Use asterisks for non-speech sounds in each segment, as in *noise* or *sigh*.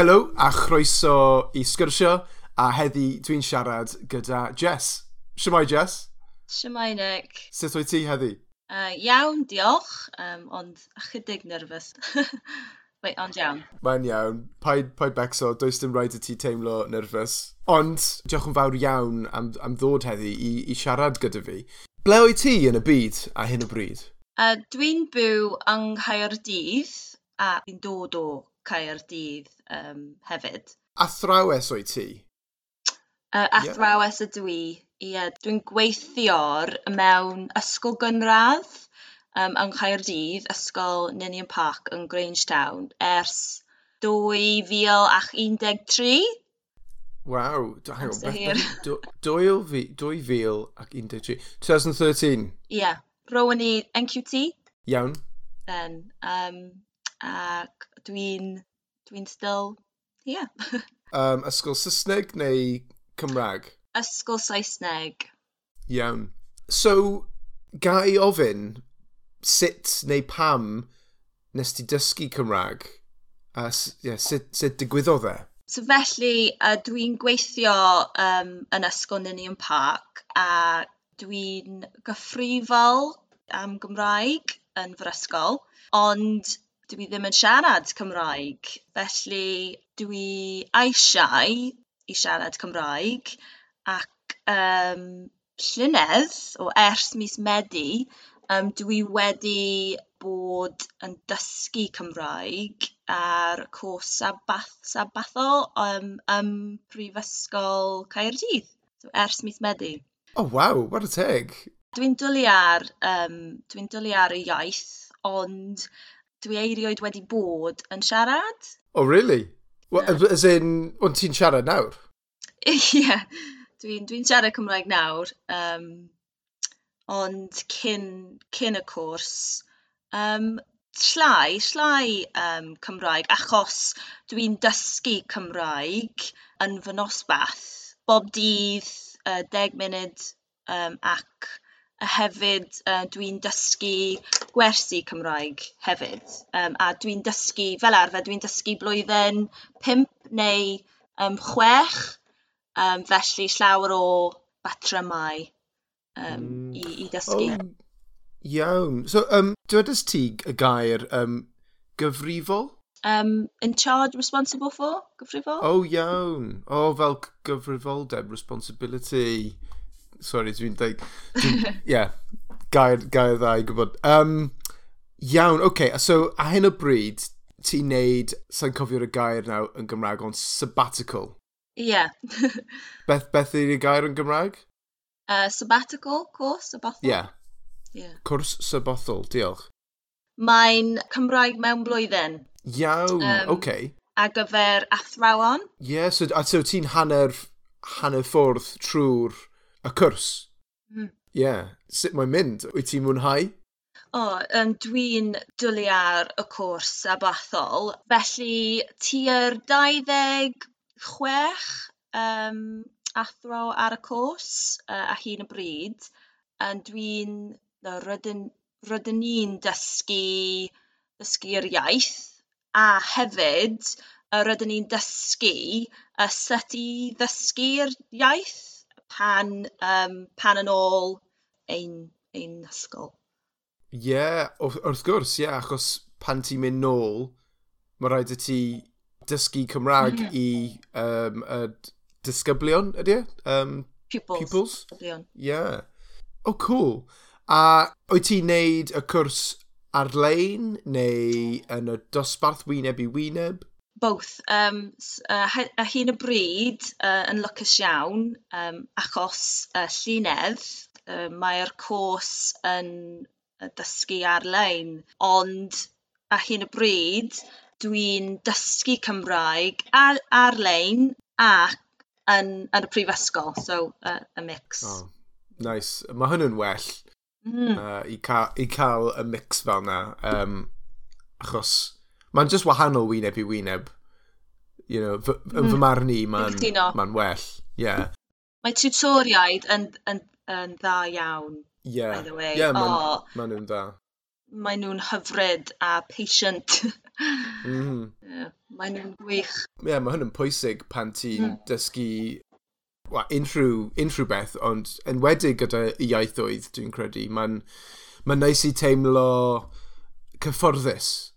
helo a chroeso i sgyrsio a heddi dwi'n siarad gyda Jess. Siamai Jess? Siamai Nick. Sut wyt ti heddi? Uh, iawn, diolch, um, ond ychydig nerfus. *laughs* Wait, ond iawn. Mae'n iawn. Paid, paid becso, does dim rhaid i ti teimlo nerfus. Ond, diolch yn fawr iawn am, am ddod heddi i, i siarad gyda fi. Ble oed ti yn y byd a hyn o bryd? Uh, dwi'n byw yng Nghaerdydd a dwi'n dod o Caerdydd um, hefyd. Athrawes o'i ti? Uh, athrawes yeah. ydw i. Ie, dwi'n gweithio'r mewn ysgol gynradd um, yng Nghaerdydd, ysgol Ninian Park yn Grangetown ers 2013. Waw, hang on, beth 2013. 2013? Ie, yeah, rowan i NQT. Iawn. Then, um, ac dwi'n dwi'n still, ie. Yeah. *laughs* um, ysgol Saesneg neu Cymraeg? Ysgol Saesneg. Iawn. So, ga i ofyn sut neu pam nes ti dysgu Cymraeg? A yeah, sut, sut digwyddodd e? So felly, uh, dwi'n gweithio um, yn ysgol Ninian Park a dwi'n gyfrifol am Gymraeg yn fy ysgol, ond dwi ddim yn siarad Cymraeg, felly dwi eisiau i siarad Cymraeg ac um, llynedd, o ers mis Medi um, dwi wedi bod yn dysgu Cymraeg ar cwrs sabath- sabathol um, ym Prifysgol Caerdydd, so ers mis Medi. Oh, waw, ware teg! Dwi'n dwlu ar um, dwi'n dwlu ar y iaith, ond dwi erioed wedi bod yn siarad. Oh, really? Well, yeah. As in, ond ti'n siarad nawr? *laughs* Ie, yeah, dwi'n dwi siarad Cymraeg nawr. Um, ond cyn, cyn y cwrs, um, llai, llai um, Cymraeg, achos dwi'n dysgu Cymraeg yn fy nosbath. Bob dydd, uh, deg munud, um, ac a hefyd uh, dwi'n dysgu gwersi Cymraeg hefyd. Um, a dwi'n dysgu, fel arfer, dwi'n dysgu blwyddyn 5 neu um, 6, um, felly llawer o batrymau um, mm. i, i dysgu. Oh, iawn. So, um, dwedais ti y gair um, gyfrifol? Um, in charge, responsible for, gyfrifol? Oh, iawn. O, oh, fel gyfrifoldeb, responsibility. Sorry, dwi'n dweud... Ie, yeah, gair, gair dda i gwybod. Um, iawn, oce. Okay, so, a hyn o bryd, ti'n neud, sa'n cofio'r gair nawr yn Gymraeg, ond sabbatical. Ie. Yeah. *laughs* beth, beth ydy'r gair yn Gymraeg? Uh, sabbatical, course, sabbatical. Ie. Yeah. Yeah. Cwrs sabbatical, diolch. Mae'n Cymraeg mewn blwyddyn. Iawn, um, oce. Okay. A gyfer athrawon. Ie, yeah, so, so ti'n hanner, hanner ffwrdd trwy'r y cwrs. Hmm. Ie. Mm. Yeah. Sut mae'n mynd? Wyt ti'n mwynhau? O, um, dwi'n dwlu ar y cwrs abathol. felly tua'r 26 um, athro ar y cwrs uh, a hyn y bryd. Um, dwi'n, no, rydyn, rydyn ni'n dysgu, dysgu'r iaith a hefyd rydyn ni'n dysgu y sut i ddysgu'r iaith pan um, pan yn ôl ein, ein ysgol. Ie, yeah, wrth gwrs, ie, yeah, achos pan ti'n mynd nôl, mae rhaid i ti dysgu Cymraeg mm. i um, y disgyblion, ydy? E? Um, pupils. Pupils? Ie. Yeah. O, oh, cool. A wyt ti'n neud y cwrs ar-lein neu yn y dosbarth wyneb i wyneb? both. Um, uh, a hyn y bryd uh, yn lwcus iawn um, achos uh, llunedd, uh, mae'r cwrs yn dysgu ar-lein, ond a hyn y bryd dwi'n dysgu Cymraeg ar, ar-lein ac yn, yn y prifysgol, so uh, a mix. Oh, nice. Mae hynny'n well mm. uh, i, ca i cael y mix fel yna. Um, achos Mae'n just wahanol wyneb i wyneb. You know, fy, mm. fy marn i, mae'n ma well. Yeah. Mae tutoriaid yn, yn, yn dda iawn, yeah. by the way. Yeah, mae'n oh, ma nhw'n dda. Mae nhw'n hyfryd a patient. *laughs* mm. yeah, mae nhw'n gwych. Ie, yeah, mae hwn yn pwysig pan ti'n mm. dysgu well, unrhyw, unrhyw beth, ond enwedig gyda iaithoedd, dwi'n credu, mae'n ma neis i teimlo cyfforddus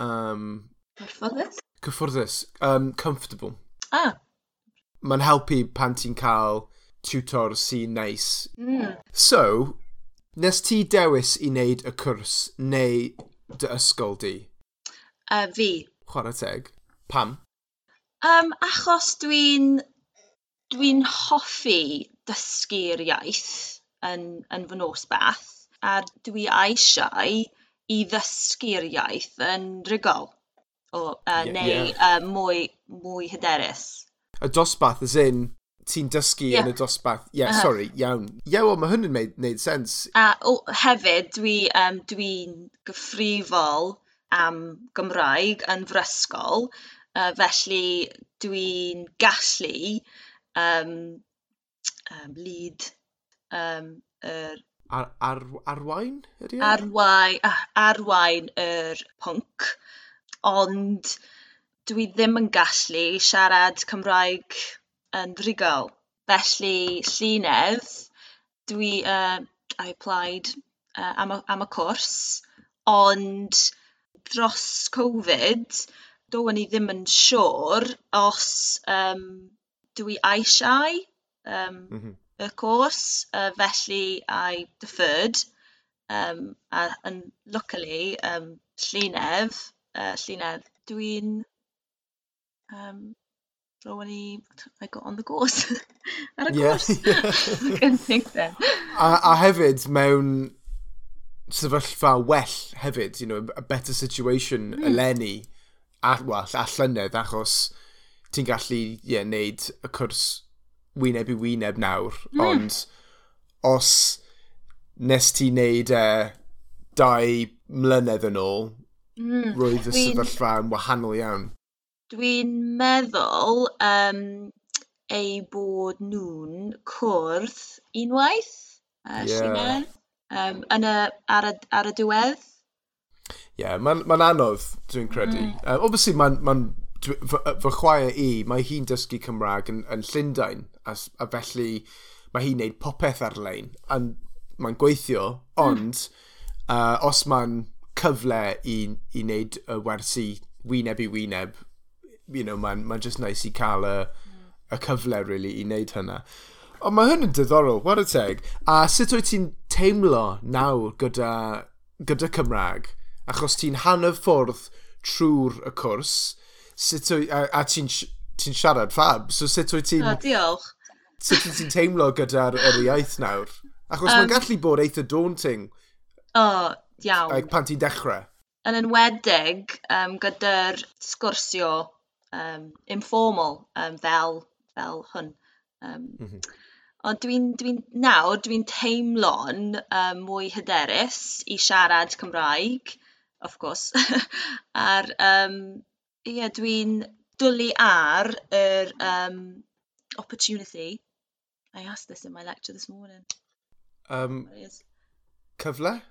Um, Cyfforddus? Cyfforddus. Um, comfortable. Ah. Mae'n helpu pan ti'n cael tutor sy'n neis. Mm. So, nes ti dewis i wneud y cwrs neu dy ysgol di? Uh, fi. Chwarae teg. Pam? Um, achos dwi'n dwi'n hoffi dysgu'r iaith yn, yn fy nos bath a dwi eisiau i ddysgu'r iaith yn rhugol o, uh, yeah, neu yeah. Uh, mwy, mwy hyderus. Y dosbarth, as in, ti'n dysgu yeah. yn y dosbarth. Ie, yeah, uh -huh. sorry, iawn. Ie, yeah, wel, mae hwn yn neud, neud sens. A o, hefyd, dwi, um, dwi'n gyfrifol am Gymraeg yn frysgol, uh, felly dwi'n gallu um, um, lead um, yr er ar, ar, arwain, ydy e? Arwain, ah, arwain yr pwnc, ond dwi ddim yn gallu siarad Cymraeg yn ddrigol. Felly, llunedd, dwi, uh, I applied uh, am, a, am y cwrs, ond dros Covid, doeddwn i ddim yn siŵr os um, dwi eisiau um, mm -hmm y course, uh, felly I deferred. Um, a, and luckily, um, Llunef, uh, Llunedd, dwi'n um, Rowani, I got on the course. *laughs* Ar y yeah, cwrs. *laughs* *laughs* I couldn't think then. A, a hefyd mewn sefyllfa well hefyd, you know, a better situation mm. eleni, a, well, a llynedd, achos ti'n gallu, ie, yeah, neud y cwrs wyneb i wyneb nawr, mm. ond os nes ti wneud e dau mlynedd yn ôl, mm. roedd y sefyllfa yn wahanol iawn. Dwi'n meddwl um, ei bod nhw'n cwrdd unwaith, uh, yeah. um, yn y, ar, y, ar y diwedd. Ie, yeah, mae'n ma, anodd, dwi'n credu. Mm. Uh, obviously, mae'n ma fy, fy chwaer i, mae hi'n dysgu Cymraeg yn, yn Llundain, a, a felly mae hi'n neud popeth ar-lein, a mae'n gweithio, hmm. ond mm. uh, os mae'n cyfle i, i wneud y wersi wyneb i wyneb, you know, mae'n ma just nice i cael y, y cyfle, really, i wneud hynna. Ond mae hyn yn diddorol, what a teg. A sut wyt ti'n teimlo nawr gyda, gyda Cymraeg? Achos ti'n hanner ffordd trwy'r y cwrs, sut o'i... A, a ti'n ti siarad fab, so sut wyt ti'n... diolch. Sut wyt ti'n teimlo gyda'r yr iaith nawr? Achos um, mae'n gallu bod eitha daunting. O, oh, iawn. Like, pan ti'n dechrau. Yn enwedig um, gyda'r sgwrsio um, informal um, fel, fel hwn. Um, mm -hmm. Ond dwi'n, dwi, n, dwi n, nawr, dwi'n teimlo'n um, mwy hyderus i siarad Cymraeg, of course, *laughs* a'r um, Ie dwi'n dwlu ar yr um, opportunity. I asked this in my lecture this morning. Um, There it is. cyfle?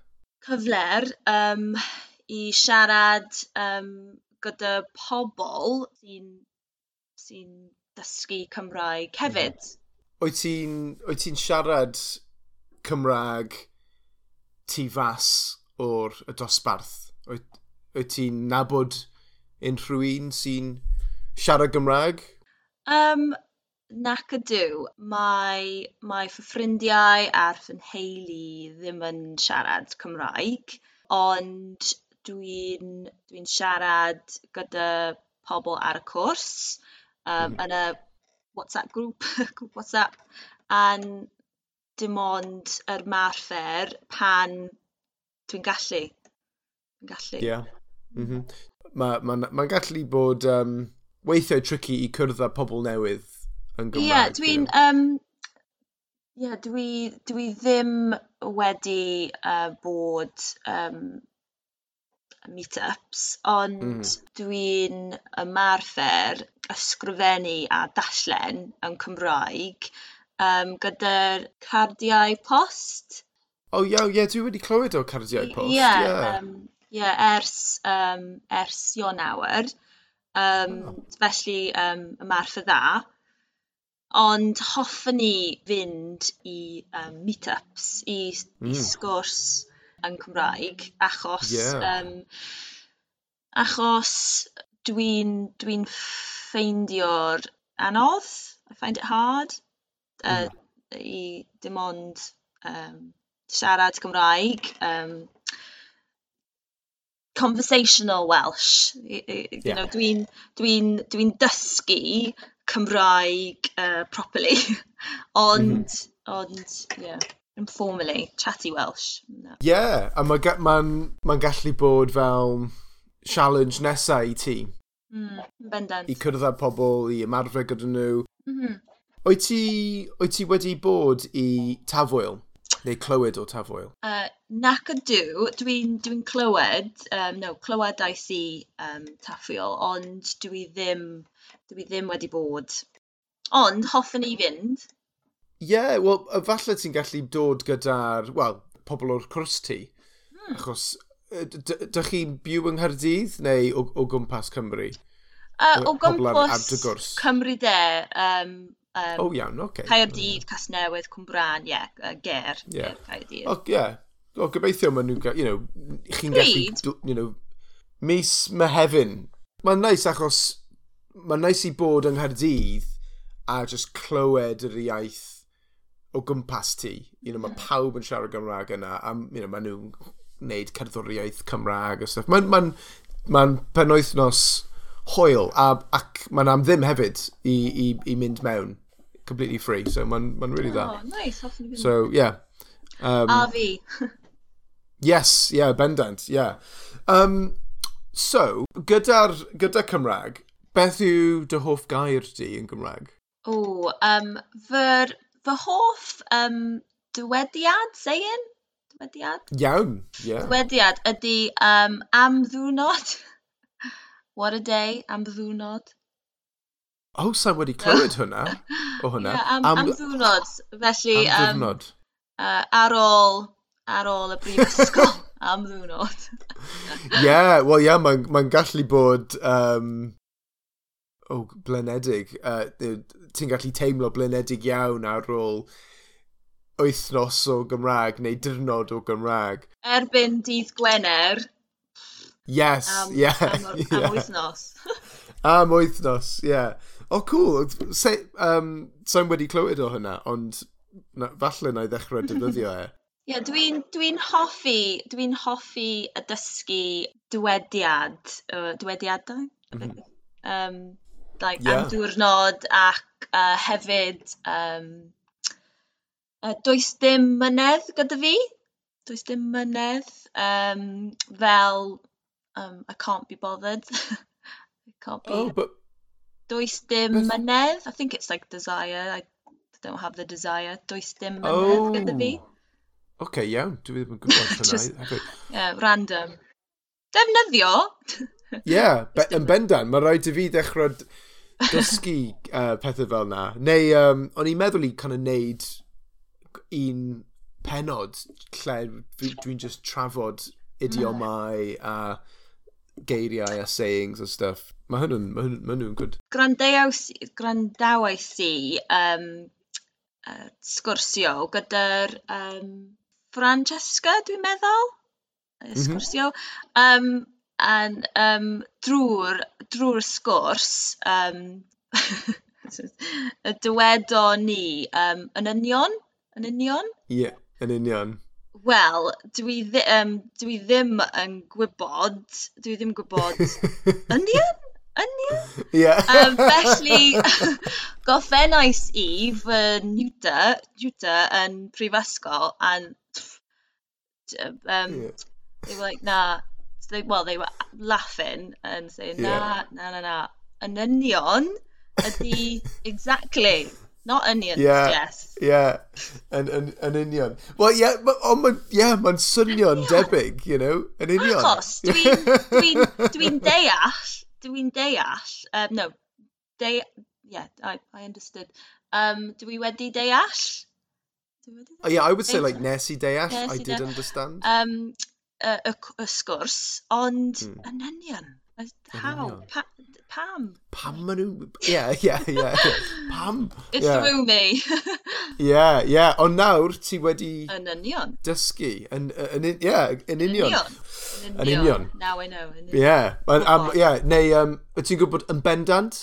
Cyfler um, i siarad um, gyda pobl sy'n sy dysgu Cymraeg mhm. hefyd. Wyt ti'n wyt ti siarad Cymraeg tu fas o'r y dosbarth? Wyt, wyt ti'n nabod unrhyw un sy'n siarad Gymraeg? Um, nac ydw. Mae, mae fy ffrindiau a'r fy nheulu ddim yn siarad Cymraeg, ond dwi'n dwi, siarad gyda pobl ar y cwrs um, mm. yn y WhatsApp grŵp, *laughs* grŵp WhatsApp, a'n dim ond yr marfer pan dwi'n gallu. Dwi'n gallu. Ie. Yeah. Mm -hmm mae'n ma, ma, gallu bod um, weithiau tricky i cwrdd â pobl newydd yn Gymraeg. Ie, yeah, dwi'n... Um, e? yeah, dwi, dwi ddim wedi uh, bod um, meet-ups, ond mm. dwi'n ymarfer ysgrifennu a dallen yn Cymraeg um, gyda'r cardiau post. O oh, iaw, ie, yeah, dwi wedi clywed o cardiau post. Ie, yeah, yeah. um, yeah, ers um, ers Ionawr Um, felly yym ymarfer dda. Ond hoffwn ni fynd i um, meet-ups i s- i mm. sgwrs yn Cymraeg achos... Ie. um, achos dwi'n dwi ffeindio'r anodd. I find it hard yy mm. i dim ond um, siarad Cymraeg Um, conversational Welsh. I, I, yeah. you know, dwi'n dwi n, dwi, dysgu Cymraeg uh, properly, *laughs* ond, mm -hmm. ond, yeah informally, chatty Welsh. No. Yeah, a mae'n ma ma, ma gallu bod fel challenge nesaf i ti. Mm, bendant. I cyrraedd â pobl, i ymarfer gyda nhw. Mm -hmm. Ti, oed ti wedi bod i tafwyl? Neu clywed o tafwyl? Uh, nac ydw, dwi'n dwi clywed, um, no, clywedais i um, taffiol, ond dwi ddim dwi ddim wedi bod. Ond hoffwn i fynd. Ie, yeah, wel, falle ti'n gallu dod gyda'r, wel, pobl o'r cwrs ti. Hmm. Achos, dych chi'n byw yng Nghaerdydd neu o, o gwmpas Cymru? Uh, o gwmpas Cymru de, um, um, oh, iawn, oce. Okay. Caerdydd, yeah. Casnewydd, Cwmbran, ie, yeah, uh, Ger, yeah. Ger Caerdydd. Oh, yeah. So, gobeithio maen nhw'n you know, chi'n gallu, you know, mis mehefin. Mae'n neis achos, mae'n neis i bod yng Nghaerdydd a just clywed yr iaith o gwmpas ti. You know, mae pawb yn siarad Gymraeg yna, a you know, maen nhw'n gwneud cerddoriaeth Cymraeg a stuff. Mae'n ma ma, penwythnos hwyl, a, ac mae'n am ddim hefyd i, i, i mynd mewn. Completely free, so mae'n ma really dda. Oh, nice. So, yeah. Um, a fi. *laughs* Yes, yeah, bendant. Yeah. Um, so, gyda'r gyda Cymraeg, beth yw dy hoff gair di yn Gymraeg? O, um, fy'r fy hoff um, dywediad, seien? Dywediad? Iawn. Yeah. Dywediad ydy um, am ddwnod. *laughs* What a day, am ddwnod. O, oh, sa'n wedi clywed *laughs* hwnna, o hwnna. Yeah, am, am, am ddwnod, felly... Am ddwnod. Um, uh, ar ôl ar ôl y brifysgol *laughs* am ddwnod. *laughs* Ie, yeah, wel ie, yeah, mae'n ma gallu bod um, oh, blenedig. Uh, Ti'n gallu teimlo blenedig iawn ar ôl wythnos o Gymraeg neu dirnod o Gymraeg. Erbyn dydd Gwener. Yes, am, yeah. Am, am, *laughs* yeah. am wythnos. am wythnos, ie. Yeah. O, oh, cool. Se, um, Sa'n wedi clywed o hynna, ond na, falle na i ddechrau defnyddio e. Ie dwi'n dwi hoffi dwi'n hoffi y dysgu dywediad yy dywediadau? um, mhm. like... Ie. ...am diwrnod ac uh, hefyd um, uh, does dim mynedd gyda fi. Does dim mynedd um, fel um, I can't be bothered *laughs* I can't be... Oh but... Does dim mynedd. I think it's like desire. I don't have the desire. Does dim mynedd... Oh. ...gyda fi okay, iawn, dwi ddim yn gwybod *laughs* hynna. Just, yeah, random. Defnyddio! Ie, yeah, be yn bendan, mae rhaid i fi dechrau dysgu uh, pethau fel na. Neu, um, o'n i'n meddwl i kind of neud un penod lle dwi'n just trafod idiomau a geiriau a sayings a stuff. Mae hwnnw'n ma hwnnw, ma hwnnw good. Grandawais i um, uh, sgwrsio gyda'r um, Francesca, dwi'n meddwl, mhm. sgwrsio, mm -hmm. um, and, um, drwy'r drwy sgwrs, um, *laughs* y dywedo ni um, yn union, yn union. Ie, yeah, yn union. Wel, dwi, ddi, um, dwi ddim yn gwybod, dwi ddim gwybod, *laughs* union? Union? Ie. Um, felly, *laughs* goffennais i fy niwta, niwta yn prifysgol, a'n um, Ie. they were like, nah. So they, well, they were laughing and saying, nah, nah, nah, nah. Yn union ydy, exactly, not onions, Yeah. yes. Ie, yn, yn, yn union. Wel, ie, ma- ond mae'n yeah, ma swnio'n debyg, you know, yn union. Achos dwi'n dwi dwi deall, dwi'n deall, um, no, de, yeah, I, I understood. Um, dwi wedi deall? Oh, yeah, I would say like Nessie Deall, I did understand. Um, y, y, y sgwrs, ond hmm. yn union. How? Pa, pam? Pam maen nhw... Ie, ie, ie. Pam? It's yeah. through me. *laughs* Ie, ie. Ond nawr ti wedi... Yn union. Dysgu. Yn, yn, yeah, yn union. Yn union. Now I know. Ie. Yeah. Um, yeah. Neu, um, ti'n gwybod yn bendant?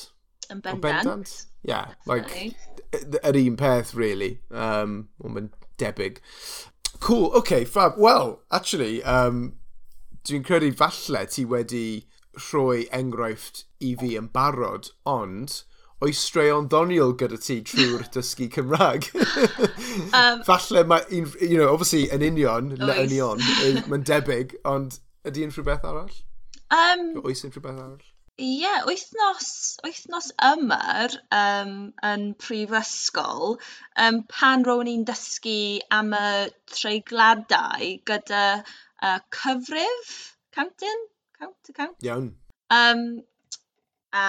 Yn bendant yeah, like, yr un peth, really. Um, ond mae'n debyg. Cool, okay, fab. Well, actually, um, dwi'n credu falle ti wedi rhoi enghraifft i fi yn barod, ond oes straeon ddoniol gyda ti trwy'r *laughs* dysgu Cymraeg? *laughs* um, falle mae, you know, obviously, yn union, oes. le yn union, mae'n debyg, ond ydy unrhyw beth arall? Um, oes unrhyw beth arall? Ie wythnos wythnos yma'r um, yn prifysgol um, pan rown ni'n dysgu am y treigladau gyda uh, cyfrif counting count to count? Iawn. Um, a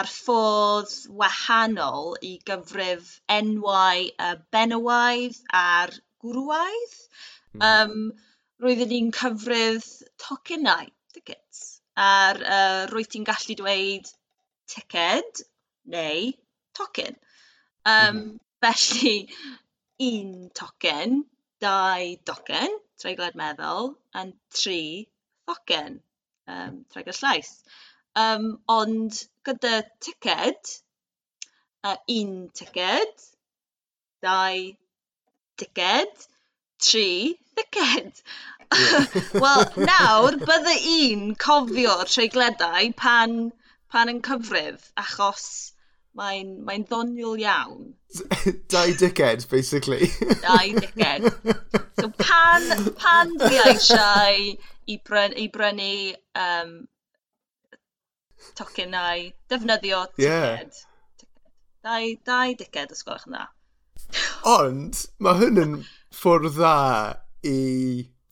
a'r ffordd wahanol i gyfrif enwau uh, benywaidd a'r gwrywaidd Um, roedden ni'n cyfrif tocynnau, tickets ar uh, rwy ti'n gallu dweud ticed neu tocyn. Um, mm. Felly, un tocyn, dau docyn, treiglad meddwl, a tri thocyn, um, treiglad llais. Um, ond gyda ticed, uh, un ticed, dau ticed, tri thiced. Wel, nawr, bydde un cofio'r treigledau pan, pan yn cyfrif, achos mae'n mae ddoniol iawn. Dau dickhead, basically. Dau dickhead. So pan, pan dwi eisiau i, bryn, i brynu um, tocenau, defnyddio ticket. Yeah. Dau, dau dickhead ysgolch yna. Ond, mae hyn yn ffwrdd dda i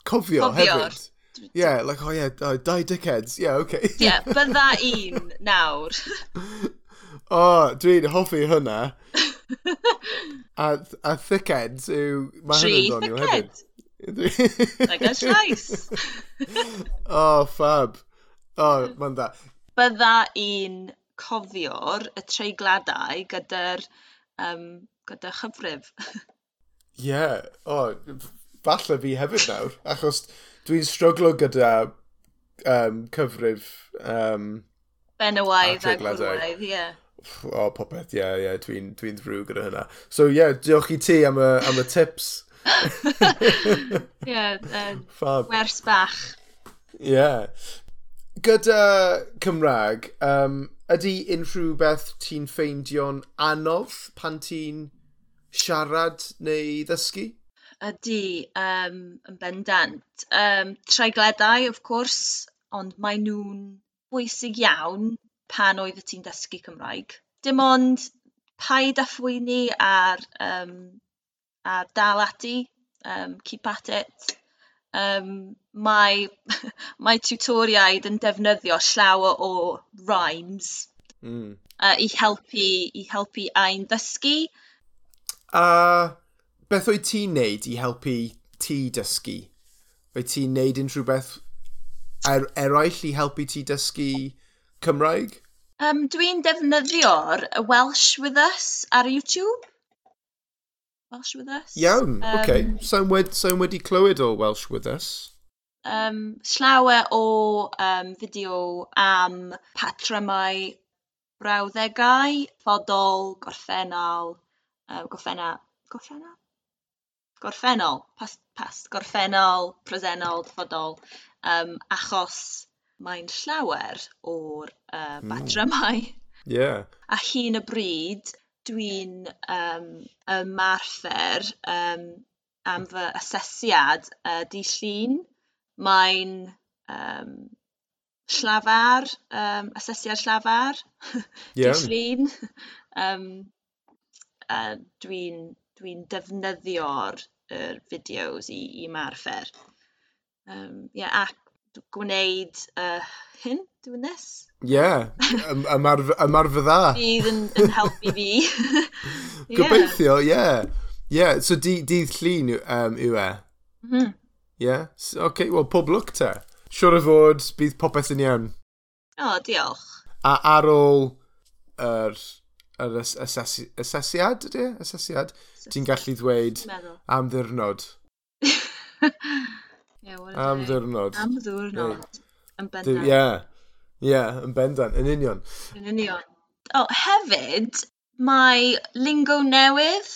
cofio, cofio. hefyd. Ie, yeah, like, oh yeah, oh, dau dickheads, yeah. Okay. Ie, yeah, *laughs* bydda un nawr. o, *laughs* oh, dwi'n hoffi hwnna. *laughs* a, a thickheads yw... Tri thickhead. That goes nice. oh, fab. Oh, mae'n da. Bydda un cofio'r y treigladau gyda'r um, gyda chyfrif. Ie, yeah. o, oh, falle fi hefyd nawr, achos dwi'n stryglo gyda um, cyfrif... Um, Benywaidd a gwrwaidd, ie. O, popeth, ie, ie, dwi'n dwi ddrw gyda hynna. So, ie, yeah, diolch i ti am y, am y tips. *laughs* Ie, yeah, uh, wers bach. Ie. Yeah. Gyda Cymraeg, um, ydy unrhyw beth ti'n ffeindio'n anodd pan ti'n siarad neu ddysgu? Ydy, um, yn bendant. Um, traedledau of course, ond mae nhw'n bwysig iawn pan oeddet ti'n dysgu Cymraeg. Dim ond paid â phwyni ar, um, ar dal ati, um, keep at it. Um, mae *laughs* mae tutoriaid yn defnyddio llawer o rhymes mm. uh, i helpu i helpu ein ddysgu. A beth oedd ti'n neud i helpu ti dysgu? Oedd ti'n neud unrhyw beth er, eraill i helpu ti dysgu Cymraeg? Um, Dwi'n defnyddio'r Welsh with Us ar YouTube. Welsh with Us. Iawn, um, okay. Sa'n wed, so wedi clywed o Welsh with Us? Um, llawer o um, fideo am patrymau brawddegau, ffodol, gorffennol, uh, goffenna, goffenna? gorffennol. Pas, pas, gorffennol, presennol, dyfodol. Um, achos mae'n llawer o'r uh, hmm. batrymau. Mm. Yeah. A hyn y bryd, dwi'n um, ymarfer um, am fy asesiad uh, di llun. Mae'n um, llafar, um, asesiad llafar, *laughs* yeah. di llun. um, uh, dwi'n dwi'n defnyddio'r er fideos i, i marfer. Um, yeah, ac gwneud uh, hyn, dwi'n nes. Ie, yeah, ymarfer dda. Bydd yn, yn helpu fi. yeah. *laughs* Gobeithio, ie. Yeah. yeah. so di, dydd llun um, yw e? Mm -hmm. Yeah. So, OK, wel, pob lwc te. Siwr o fod, bydd popeth yn iawn. O, oh, diolch. A ar ôl yr er yr as asesi asesiad, ydy? E? Asesiad? Ti'n gallu ddweud am ddirnod. *laughs* yeah, am ddirnod. Am ddirnod. Yn bendant. Ie, ie, yn bendant, yn union. Yn union. O, hefyd, mae lingo newydd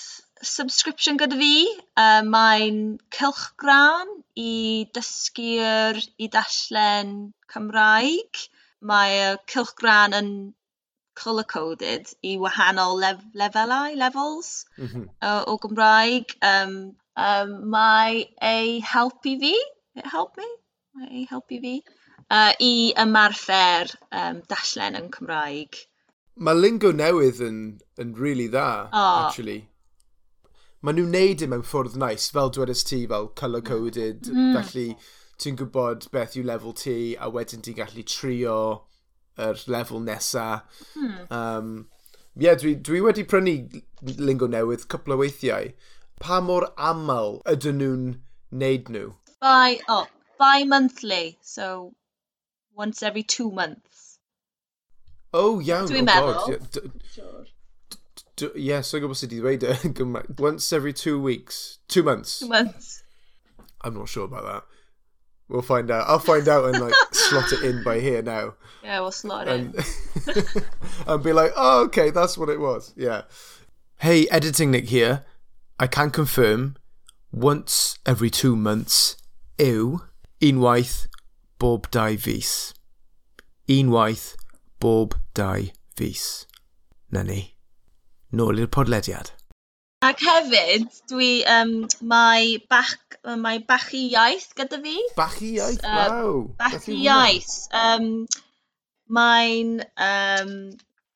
subscription gyda fi. Uh, Mae'n cylchgran i dysgu'r i dallen Cymraeg. Mae y cylch yn colour coded i wahanol lef lefelau, levels mm -hmm. uh, o Gymraeg. Um, um, mae ei helpu fi, it help me, mae ei helpu fi, uh, i ymarfer um, dallen yn Cymraeg. Mae lingo newydd yn, yn really dda, oh. actually. Mae nhw'n neud yn e mewn ffwrdd nice, fel dwedais ti, fel colour-coded, mm. felly ti'n gwybod beth yw lefel ti, a wedyn ti'n gallu trio yr lefel nesa. Hmm. Um, yeah, dwi, dwi wedi prynu lingo newydd cwpl o weithiau. Pa mor aml ydyn nhw'n neud nhw? Bi, oh, bi-monthly, so once every two months. Oh, iawn. Dwi'n oh, meddwl. God. Sure. Yeah, so gwybod sut i ddweud y *laughs* Gymraeg. Once every two weeks. Two months. Two months. I'm not sure about that. We'll find out. I'll find out and like slot it in by here now, Yeah, we'll slot it. and *laughs* and be like, oh, okay, that's what it was. Yeah. Hey, editing Nick here. I can confirm. Once every two months, yw unwaith bob dau fus. Unwaith bob dau fus. Na ni. Nôl i'r podlediad. Ac hefyd, dwi, um, mae bach, mae bach i iaith gyda fi. Bach i iaith, uh, wow. Bach i iaith. Um, mae'n um,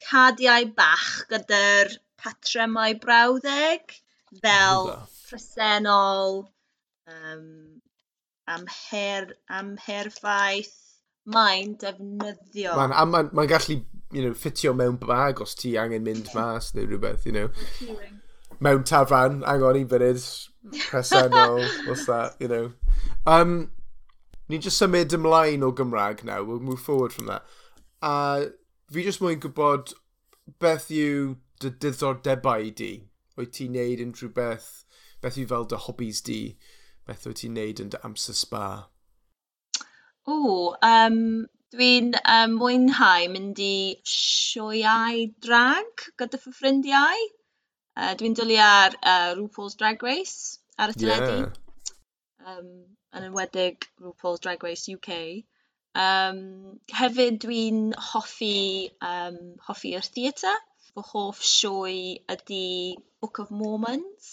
cadiau bach gyda'r patrymau brawddeg, fel presennol, um, amher, amherfaith, mae'n defnyddio. Mae'n ma, n, ma, n, ma n gallu you know, ffitio mewn bag os ti angen mynd mas neu rhywbeth, you know mewn tafarn, hang on i funud, presennol, what's that, you know. Um, ni just symud ymlaen o Gymraeg now, we'll move forward from that. A uh, fi just mwyn gwybod beth yw dy diddordebau di. Wyt ti'n neud unrhyw beth, beth yw fel dy hobbies di, beth wyt ti'n neud yn dy amser spa? O, um, dwi'n um, mwynhau mynd i sioeau drag gyda fy ffrindiau. Uh, Dwi'n dwlu ar uh, RuPaul's Drag Race ar y teledu. Yeah. Um, yn enwedig RuPaul's Drag Race UK. Um, hefyd dwi'n hoffi, um, hoffi yr theatr. Fy hoff sioe ydy Book of Mormons.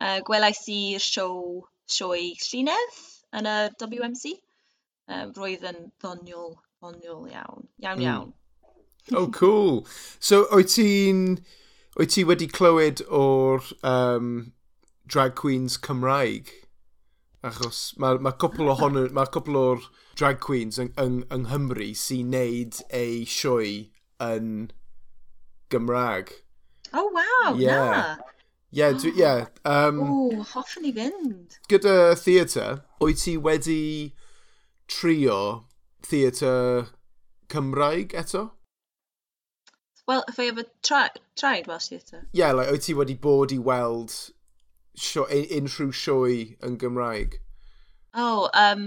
Uh, gwelais i'r sioe, sioe Llunedd yn y WMC. Um, roedd yn ddoniol, ddoniol iawn. Iawn, hmm. iawn. Mm. Oh, cool. So, oed ti'n Wyt ti wedi clywed o'r um, drag queens Cymraeg? Achos mae ma cwpl ohonyn, *laughs* mae cwpl o'r drag queens yng, yng, yng Nghymru sy'n neud eu sioe yn Gymraeg. Oh, wow, yeah. na. Yeah, dwi, ah. yeah. Um, o, hoffwn i fynd. Gyda theatr, wyt ti wedi trio theatr Cymraeg eto? Well, if I ever try, tried Welsh Theatre? Yeah, like, wyt ti wedi bod i weld sio, unrhyw sioe yn Gymraeg? Oh, um,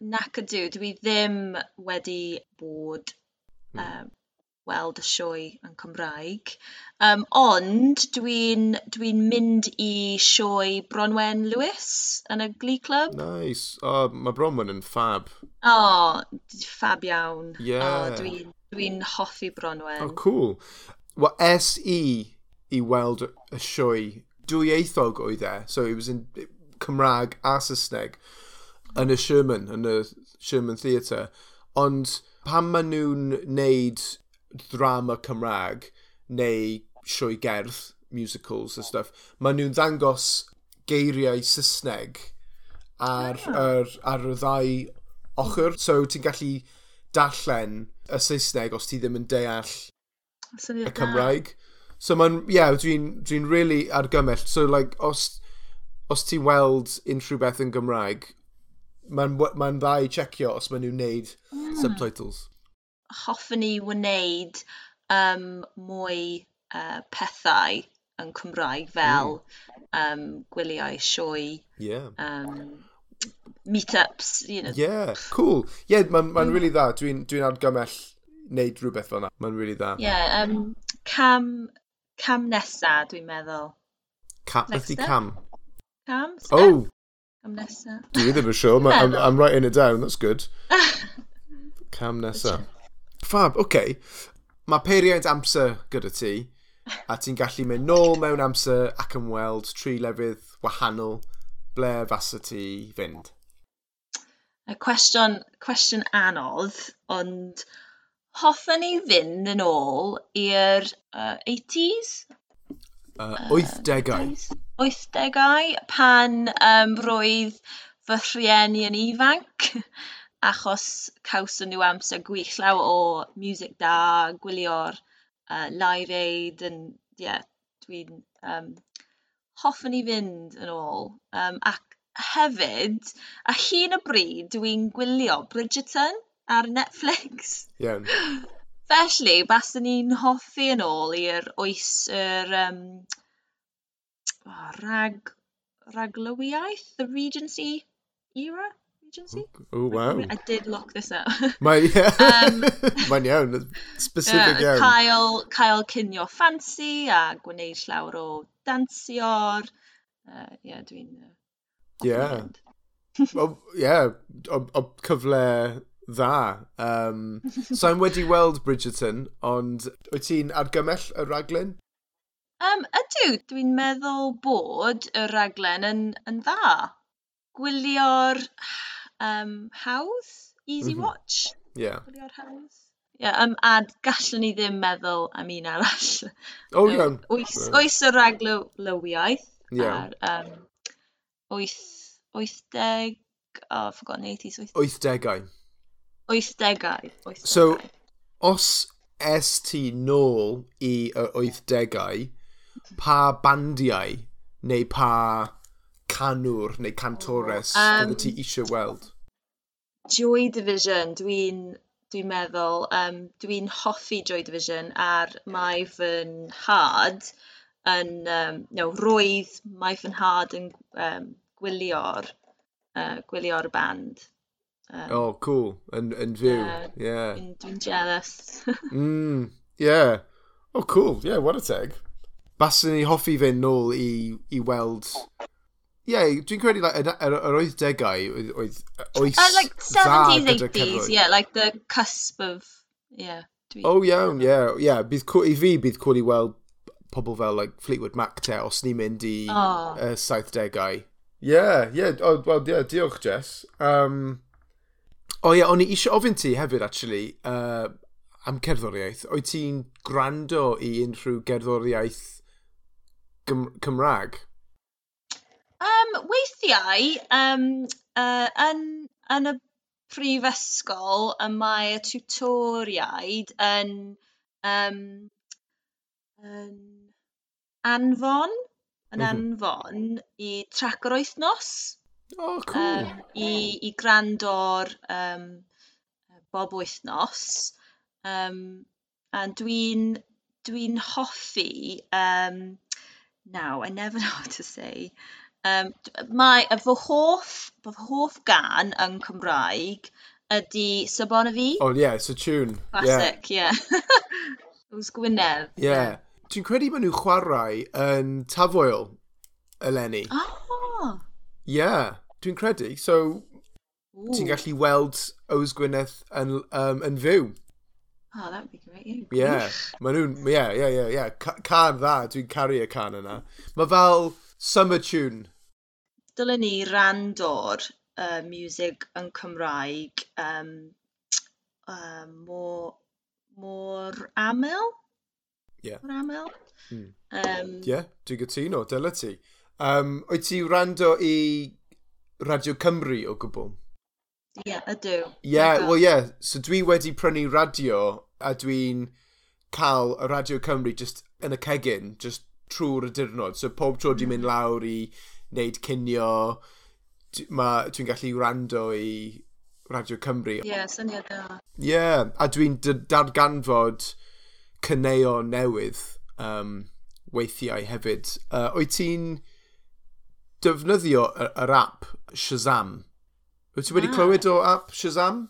nac ydw. Dwi ddim wedi bod hmm. um, weld y sioe yn Cymraeg. Um, ond dwi'n dwi, mynd i sioe Bronwen Lewis yn y Glee Club. Nice. Oh, mae Bronwen yn fab. Oh, fab iawn. Yeah. Oh, dwi'n Dwi'n hoffi Bronwen. Oh, cool. Wel, es i i weld y sioe dwy eithog oedd e, so it was in Cymraeg a Saesneg yn y Sherman, yn y Sherman Theatre. Ond pan maen nhw'n neud drama Cymraeg neu sioe gerdd, musicals and stuff, maen nhw'n ddangos geiriau Saesneg ar, ah. ar, ar y ddau ochr. So ti'n gallu darllen y Saesneg os ti ddim yn deall y Cymraeg. So mae'n, ie, yeah, dwi'n dwi really argymell. So, like, os, os ti weld unrhyw beth yn Gymraeg, mae'n ma dda i checio os maen nhw'n neud mm. subtitles. Hoffwn ni wneud um, mwy uh, pethau yn Cymraeg fel mm. um, gwyliau sioe. Yeah. Um, meetups. you know. Yeah, cool. Yeah, mae'n ma mm. really dda. Dwi'n dwi, dwi argymell wneud rhywbeth fel yna. Mae'n really dda. Yeah, um, cam, cam nesa, dwi'n meddwl. Ca, beth i cam? Cam? Step. Oh! Cam nesa. Dwi ddim yn siŵr. I'm, I'm writing it down, that's good. *laughs* cam nesa. Fab, oce. Okay. Mae peiriant amser gyda ti, a ti'n gallu mynd nôl mewn amser ac yn weld tri lefydd wahanol ble fasa ti fynd? Y cwestiwn cwestiwn anodd ond hoffwn ni fynd yn ôl i'r uh, 80s? Uh, 80au. Uh, 80au pan um, roedd fy rhieni yn ifanc *laughs* achos cawson nhw amser gwych gwyllaw o music da, gwylio'r uh, live aid yn, yeah, dwi'n um, hoffwn i fynd yn ôl um, ac hefyd, a hun o bryd dwi'n gwylio Bridgerton ar Netflix. Iawn. *laughs* Yeah. Felly, baswn ni'n hoffi yn ôl i'r oes yr um, oh, rag, raglywiaeth, the Regency era? Regency? Oh, wow. I did look this up. *laughs* Mae, yeah. *laughs* um, Mae'n iawn, specific uh, iawn. Cael, cael cynio ffansi a gwneud llawer o dansior. Uh, yeah, dwi'n... Uh, Yeah. Well, yeah, o, o cyfle dda. Um, so I'm wedi weld Bridgerton, ond wyt ti'n argymell y raglen? Um, ydw, dwi'n meddwl bod y raglen yn, yn dda. Gwylio'r um, hawdd, easy mm -hmm. watch. Yeah. Gwylio'r hawdd. Yeah, um, a gallwn ni ddim meddwl am un arall. O, *laughs* oh, iawn. Yeah. Oes, oes y raglywiaeth yeah. ar um, wyth, wythdeg, oh, I've forgotten 80s, wythdeg. Wythdegau. Wythdegau. So, os es ti nôl i yr wythdegau, pa bandiau neu pa canwr neu cantores um, bydde ti eisiau weld? Joy Division, dwi'n dwi'n meddwl, um, dwi'n hoffi Joy Division ar mae fy nhad yn, um, no, roedd mae fy nhad yn um, gwylio'r uh, gwylio'r band. Um, oh, cool. Yn, yn fyw. Yeah. Dwi'n jealous. *laughs* mm, yeah. Oh, cool. Yeah, what a teg. Baswn ni hoffi fynd nôl i, i weld... Yeah, dwi'n credu like, yr, yr, yr oedd degau, oedd oes uh, like 70s, 80s, yeah, like the cusp of, yeah. Oh iawn, yeah, yeah. Bydd, I fi bydd cool i weld pobl fel like Fleetwood Mac te os ni'n mynd i oh. uh, 70au. Ie, ie, oh, well, yeah, diolch Jess. Um, o oh, ie, yeah, o'n i eisiau ofyn ti hefyd, actually, uh, am cerddoriaeth. Oed ti'n gwrando i unrhyw gerddoriaeth Gym Cymraeg? Um, weithiau, um, uh, yn, yn y prifysgol, y mae y tutoriaid yn, um, yn anfon yn mm -hmm. anfon i trac yr wythnos. O, oh, cool. Um, i, I grando'r um, bob wythnos. Um, a dwi'n dwi hoffi... Um, now, I never *laughs* know what to say. Um, mae fy hoff, fy hoff gan yn Cymraeg ydy Sabon y fi. Oh, yeah, it's a tune. Classic, yeah. *laughs* yeah. it was Gwynedd. Yeah. yeah dwi'n credu maen nhw'n chwarae yn tafoel eleni. Oh! Ie, yeah, dwi'n credu. So, ti'n gallu weld Ows Gwyneth yn, um, yn fyw. Oh, that would be great, yeah. Yeah, maen nhw'n, yeah, yeah, yeah, yeah. Can dda, dwi'n caru y can yna. Mae fel summer tune. Dylen ni rando'r uh, music yn Cymraeg um, uh, mor, mor aml? yeah. o'r aml. Mm. Um, yeah, dwi'n gytuno, dyla ti. Um, oed ti rando i Radio Cymru o gwbl? Ie, yeah, ydw. Ie, yeah, wel ie, yeah. so dwi wedi prynu radio a dwi'n cael y Radio Cymru just yn y cegin, just trwy'r dirnod. So pob tro dwi'n hmm. mynd lawr i wneud cinio, dwi'n gallu wrando i Radio Cymru. Ie, yeah, syniad da. Ie, yeah, a dwi'n darganfod cyneo newydd um, weithiau hefyd. Uh, wyt ti'n defnyddio yr, yr app Shazam? Wyt ti wedi ah. clywed o app Shazam?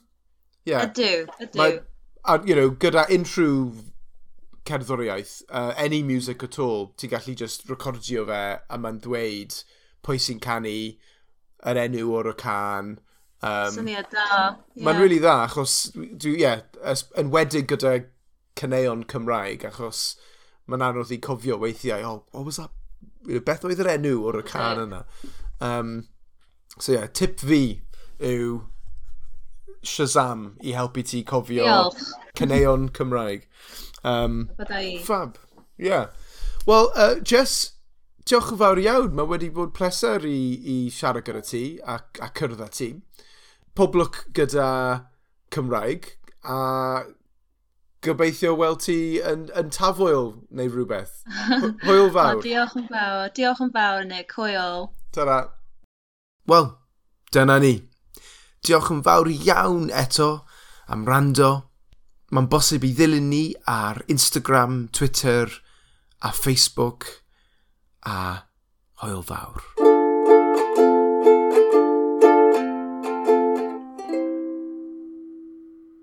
Yeah. Ydw, ydw. Mae, a, you know, gyda unrhyw cerddoriaeth, uh, any music at all, ti'n gallu just recordio fe a mae'n dweud pwy sy'n canu, yr enw o'r y can. Um, Syniad da. Yeah. Mae'n really dda, achos, dwi, yeah, yn wedig gyda caneuon Cymraeg, achos mae'n anodd i cofio weithiau, oh, what was that? Beth oedd yr enw o'r y can yna? Um, so yeah, tip fi yw Shazam i helpu ti cofio Diolch. caneuon Cymraeg. Um, fab, yeah. Wel, uh, Jess, diolch yn fawr iawn. Mae wedi bod pleser i, i siarad gyda ti a, a cyrraedd ti. Poblwc gyda Cymraeg a gobeithio weld ti yn, yn tafwyl neu rhywbeth. Hwyl *laughs* fawr. diolch yn fawr. Diolch yn fawr, Nick. Hwyl. Tara. Wel, dyna ni. Diolch yn fawr iawn eto am rando. Mae'n bosib i ddilyn ni ar Instagram, Twitter a Facebook. A hwyl fawr.